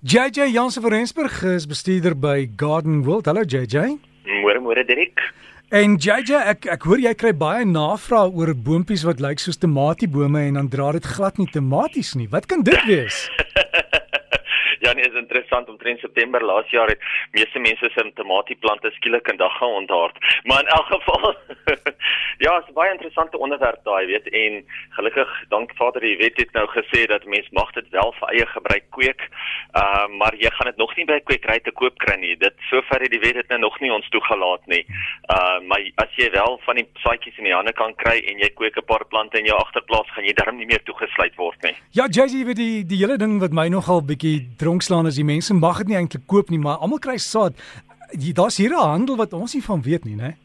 JJ Jansen van Rensburg is bestuurder by Garden World. Hallo JJ. Môre môre Dirk. En JJ, ek ek hoor jy kry baie navrae oor boompies wat lyk soos tomatiebome en dan dra dit glad nie tomaties nie. Wat kan dit wees? Ja, nee, is interessant omtrent September laas jaar het meeste mense se tomatieplante skielik in dag gaan onthaard. Maar in elk geval ja, is baie interessante onderwerp daai, weet en gelukkig dank Vader die wet het nou gesê dat mens mag dit wel vir eie gebruik kweek. Uh maar jy gaan dit nog nie by kweekry te koop kry nie. Dit sover het die wet dit nou nog nie ons toegelaat nie. Uh maar as jy wel van die saadjies in die hande kan kry en jy kweek 'n paar plante in jou agterplaas, gaan jy darm nie meer toegesluit word nie. Ja, JJ, weet die die hele ding wat my nogal bietjie dronkslaan is, die mense mag dit nie eintlik koop nie, maar almal kry saad. Daar's hier 'n handel wat ons nie van weet nie, né?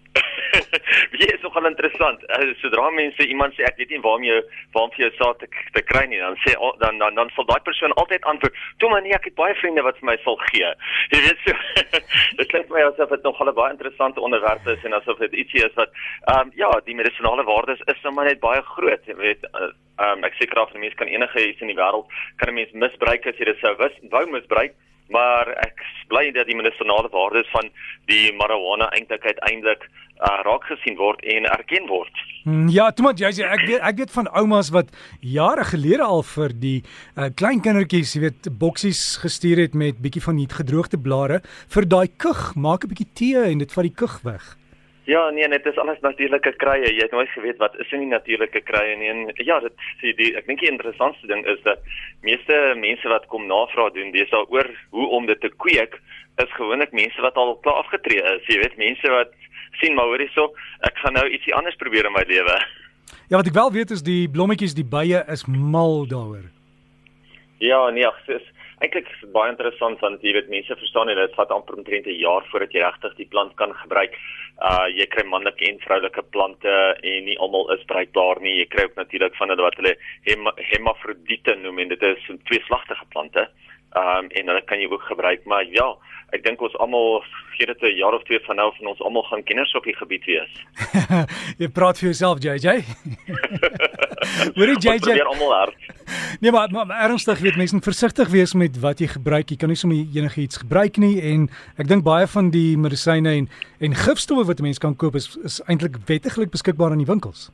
Wie is nogal interessant. Uh, sodra mense iemand sê ek weet nie waarom jy waarom jy saad te, te kry nie, dan sê dan dan dan sal daai persoon altyd antwoord: "Toe maar nee, ek het baie vriende wat vir my sal gee." Jy weet so. dit klink my asof dit nogal 'n baie interessante onderwerp is en asof dit ietsie is wat ehm um, ja, die medisinale waardes is sommer net baie groot. Jy weet uh, um, ek seker af 'n mens kan enige iets in die wêreld kan 'n mens misbruik as jy dit sou wou misbruik maar ek bly dat die medisinale waardes van die marijuana eintlik uiteindelik uh, raak gesien word en erken word. Hmm, ja, toe maar jy sê ek weet ek weet van oumas wat jare gelede al vir die uh, klein kindertjies, jy weet, boksies gestuur het met bietjie van die gedroogde blare vir daai kug, maak 'n bietjie tee en dit vat die kug weg. Ja, nee, dit is alles natuurlike kruie. Jy het nooit geweet wat is in die natuurlike kruie nie. En ja, dit sê die ek dink die interessantste ding is dat meeste mense wat kom navraag doen, dis daaroor hoe om dit te kweek, is gewoonlik mense wat al klaar afgetree is. Jy weet, mense wat sien maar hoorie so, ek gaan nou ietsie anders probeer in my lewe. Ja, wat ek wel weet is die blommetjies, die bye is mal daaroor. Ja, nee, ag, eintlik baie interessant want jy weet mense verstaan nie dit vat amper omtrent 'n jaar voordat jy regtig die plant kan gebruik uh jy kry manlike en vroulike plante en nie almal is bruikbaar nie. Jy kry ook natuurlik van hulle wat hulle hem, hermafrodiete noem en dit is tweeslagtige plante. Um en hulle kan jy ook gebruik, maar ja, ek dink ons almal gee dit 'n jaar of twee van nou van ons almal gaan kenners op die gebied wees. jy praat vir jouself, JJ. Hoorie JJ. Ons probeer almal hard. Nee, maar, maar, maar ernstig, weet mense, versigtig wees met wat jy gebruik. Jy kan nie sommer enigiets gebruik nie en ek dink baie van die medisyne en en gifstowwe wat mense kan koop is is eintlik wettiglik beskikbaar in die winkels.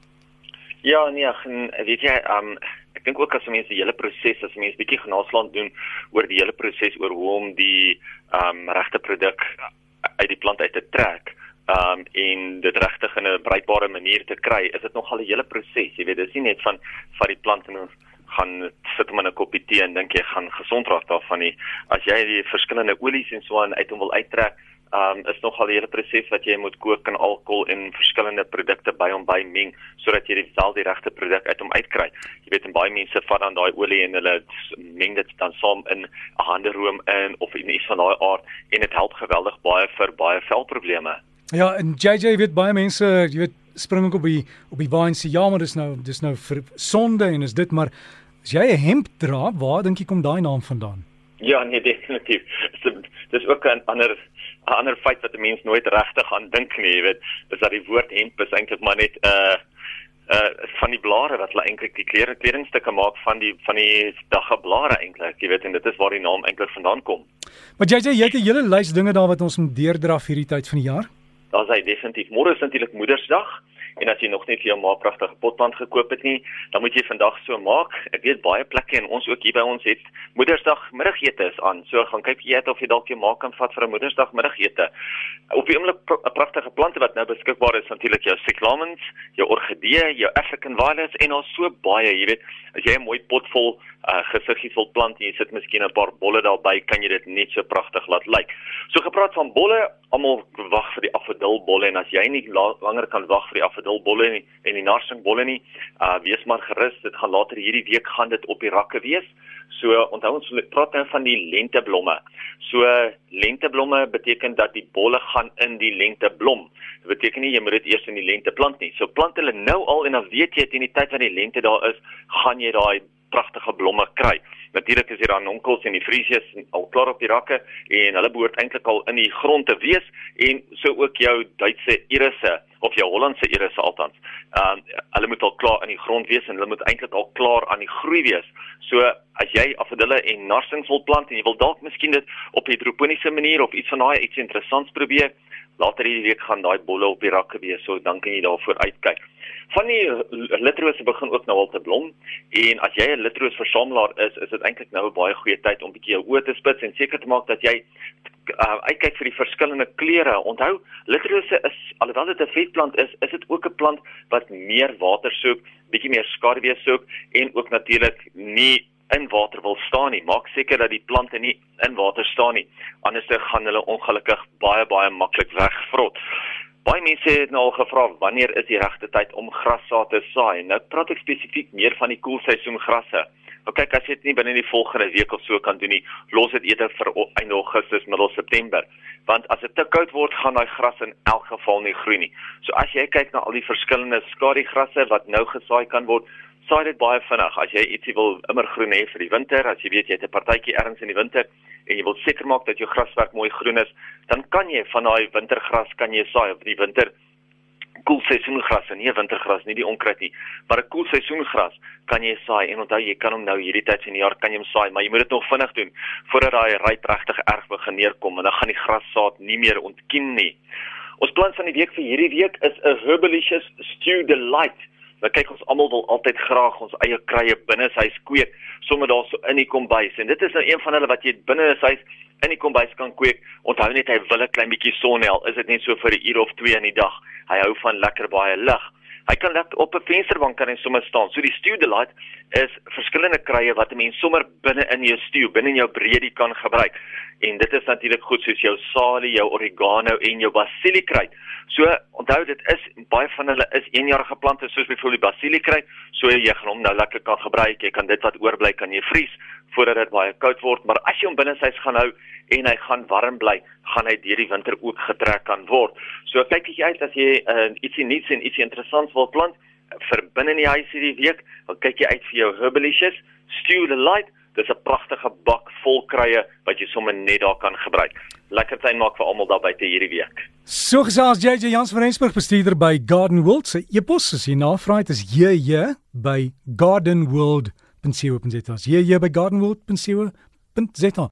Ja, nee, en weet jy, um ek dink ook as mense die hele proses as mense bietjie genaslaan doen oor die hele proses oor hoe om die um regte produk uit die plant uit te trek um en dit regtig in 'n bruikbare manier te kry, is dit nogal 'n hele proses. Jy weet, dit is nie net van van die plant en gaan sit in 'n koppie tee en dink jy gaan gesond raak daarvan nie. As jy die verskillende olies en so aan uit hom wil uittrek, um, is nogal 'n hele proses wat jy moet kook en alkohol en verskillende produkte by hom bymeng sodat jy dieselfde die regte produk uit hom uitkry. Jy weet en baie mense vat dan daai olie en hulle meng dit dan saam in 'n handeroom in of in iets van daai aard en dit help geweldig baie vir baie velprobleme. Ja, en JJ weet baie mense, jy weet spring ook op die op die wyn sê ja, maar dis nou dis nou vir sonde en is dit maar as jy 'n hemp dra, waar dink jy kom daai naam vandaan? Ja, nee, definitief. Dis ook 'n ander 'n ander feit wat 'n mens nooit regtig aan dink nie, jy weet, is dat die woord hemp is eintlik maar net 'n uh, uh van die blare wat hulle eintlik die klere kledingstukke maak van die van die dagga blare eintlik, jy weet en dit is waar die naam eintlik vandaan kom. Maar jy sê jy het 'n hele lys dinge daar wat ons moet deurdraf hierdie tyd van die jaar? Daar's hy definitief. Môre is natuurlik Moedersdag. En as jy nog nie vir jou ma pragtige potplant gekoop het nie, dan moet jy vandag so maak. Ek weet baie plekke en ons ook hier by ons het Moedersdag middagete is aan. So gaan kyk jy het of jy dalk jou ma kan vat vir 'n Moedersdag middagete. Op die oomblik 'n pragtige plante wat nou beskikbaar is, natuurlik jou cyclamens, jou orgidee, jou African violet en al so baie, jy weet, as jy 'n mooi pot vol uh, gesiggie vol plant en jy sit miskien 'n paar bolle daarby, kan jy dit net so pragtig laat lyk. So gepraat van bolle, almal wag vir die afdilbolle en as jy nie la langer kan wag vir die afdil bolle en en die narsingbolle nie. Uh wees maar gerus, dit gaan later hierdie week gaan dit op die rakke wees. So onthou ons praat nou van die lenteblomme. So lenteblomme beteken dat die bolle gaan in die lenteblom. Dit beteken nie jy moet dit eers in die lente plant nie. So plant hulle nou al en dan weet jy teen die tyd wat die lente daar is, gaan jy daai pragtige blomme kry. Natuurlik is hier dan onkels en die vriesies al klaar op die rakke en hulle behoort eintlik al in die grond te wees en so ook jou Duitse irisse of jou Hollandse irisse altans. Ehm um, hulle moet al klaar in die grond wees en hulle moet eintlik al klaar aan die groei wees. So as jy afdelle en narsings wil plant en jy wil dalk miskien dit op 'n hidroponiese manier of iets van daai iets interessants probeer, later hierdie week gaan daai bolle op die rakke wees. So dan kan jy daarvoor uitkyk. Van die litrose begin ook nou al te blom en as jy 'n litroos versamelaar is, is dit eintlik nou 'n baie goeie tyd om bietjie jou oë te spits en seker te maak dat jy uh, uitkyk vir die verskillende kleure. Onthou, litrose is alhoewel dit 'n vetplant is, is dit ook 'n plant wat meer water soek, bietjie meer skaduwee soek en ook natuurlik nie in water wil staan nie. Maak seker dat die plante nie in water staan nie. Anders gaan hulle ongelukkig baie baie maklik wegvrot. Baie mense het nou al gevra wanneer is die regte tyd om grassaad te saai. Nou praat ek spesifiek meer van die koelseisoen grasse. Nou kyk as jy dit nie binne die volgende week of so kan doen nie, los dit eerder vir einde Augustus, middel September. Want as dit te koud word, gaan daai gras in elk geval nie groei nie. So as jy kyk na al die verskillende skadugrasse wat nou gesaai kan word, saai dit baie vinnig. As jy ietsie wil immergroen hê vir die winter, as jy weet jy het 'n partytjie ergens in die winter en jy wil seker maak dat jou graswerk mooi groen is, dan kan jy van daai wintergras kan jy saai op die winter koelseisoengras en nie wintergras nie, die onkruid nie, maar 'n koelseisoengras kan jy saai en onthou jy kan hom nou hierdie tyd van die jaar kan jy hom saai, maar jy moet dit nog vinnig doen voordat daai ryp regtig erg begin neerkom en dan gaan die grassaad nie meer ontkiem nie. Ons plan van die week vir hierdie week is 'n herbalicious stew delight. Maar kyk ons almal wil altyd graag ons eie krye binne huis kweek, sommer daar so in die kombuis. En dit is nou een van hulle wat jy binne huis in die kombuis kan kweek. Onthou net hy wil 'n klein bietjie sonnel. Is dit net so vir 'n uur of 2 in die dag? Hy hou van lekker baie lig. Hy kan net op 'n vensterbank kan hy sommer staan. So die stew delight is verskillende krye wat 'n mens sommer binne in jou stew, binne in jou breedie kan gebruik. En dit is natuurlik goed soos jou salie, jou oregano en jou basiliekruid. So onthou dit is baie van hulle is eenjarige plante soos byvoorbeeld die basiliekruid, so jy gaan hom nou lekker kan gebruik. Jy kan dit wat oorbly kan jy vries voordat dit baie koud word, maar as jy hom binne sy gaan hou en hy gaan warm bly, gaan hy deur die winter ook getrek kan word. So kyk jy uit as jy uh, ietsie nuuts en ietsie interessants wil plant vir binne in die huis hierdie week, dan kyk jy uit vir jou herbalicious stew the light. Dis 'n pragtige bak vol krye wat jy sommer net daar kan gebruik. Lekker tuin maak vir almal daar buite hierdie week. So gesels JJ Jans van Rensburg bestuurder by Garden World. Se e-pos is hier navraai dit is JJ by gardenworld.co.za. JJ by gardenworld.co.za.